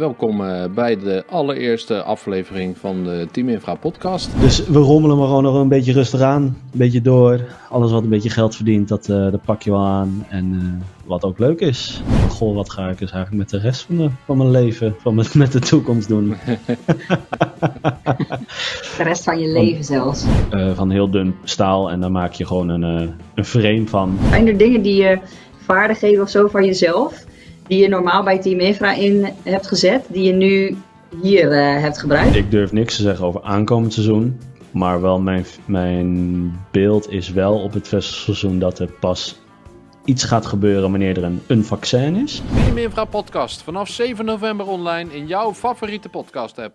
Welkom eh, bij de allereerste aflevering van de Team Infra podcast. Dus we rommelen maar gewoon nog een beetje rustig aan, een beetje door. Alles wat een beetje geld verdient, dat, uh, dat pak je wel aan. En uh, wat ook leuk is. Goh, wat ga ik dus eigenlijk met de rest van, de, van mijn leven, van met, met de toekomst doen? de rest van je leven zelfs. Uh, van heel dun staal en dan maak je gewoon een, een frame van. Zijn er dingen die je vaardigheden of zo van jezelf die je normaal bij Team Infra in hebt gezet, die je nu hier uh, hebt gebruikt? Ik durf niks te zeggen over aankomend seizoen. Maar wel mijn, mijn beeld is wel op het seizoen dat er pas iets gaat gebeuren wanneer er een, een vaccin is. Team Infra podcast vanaf 7 november online in jouw favoriete podcast app.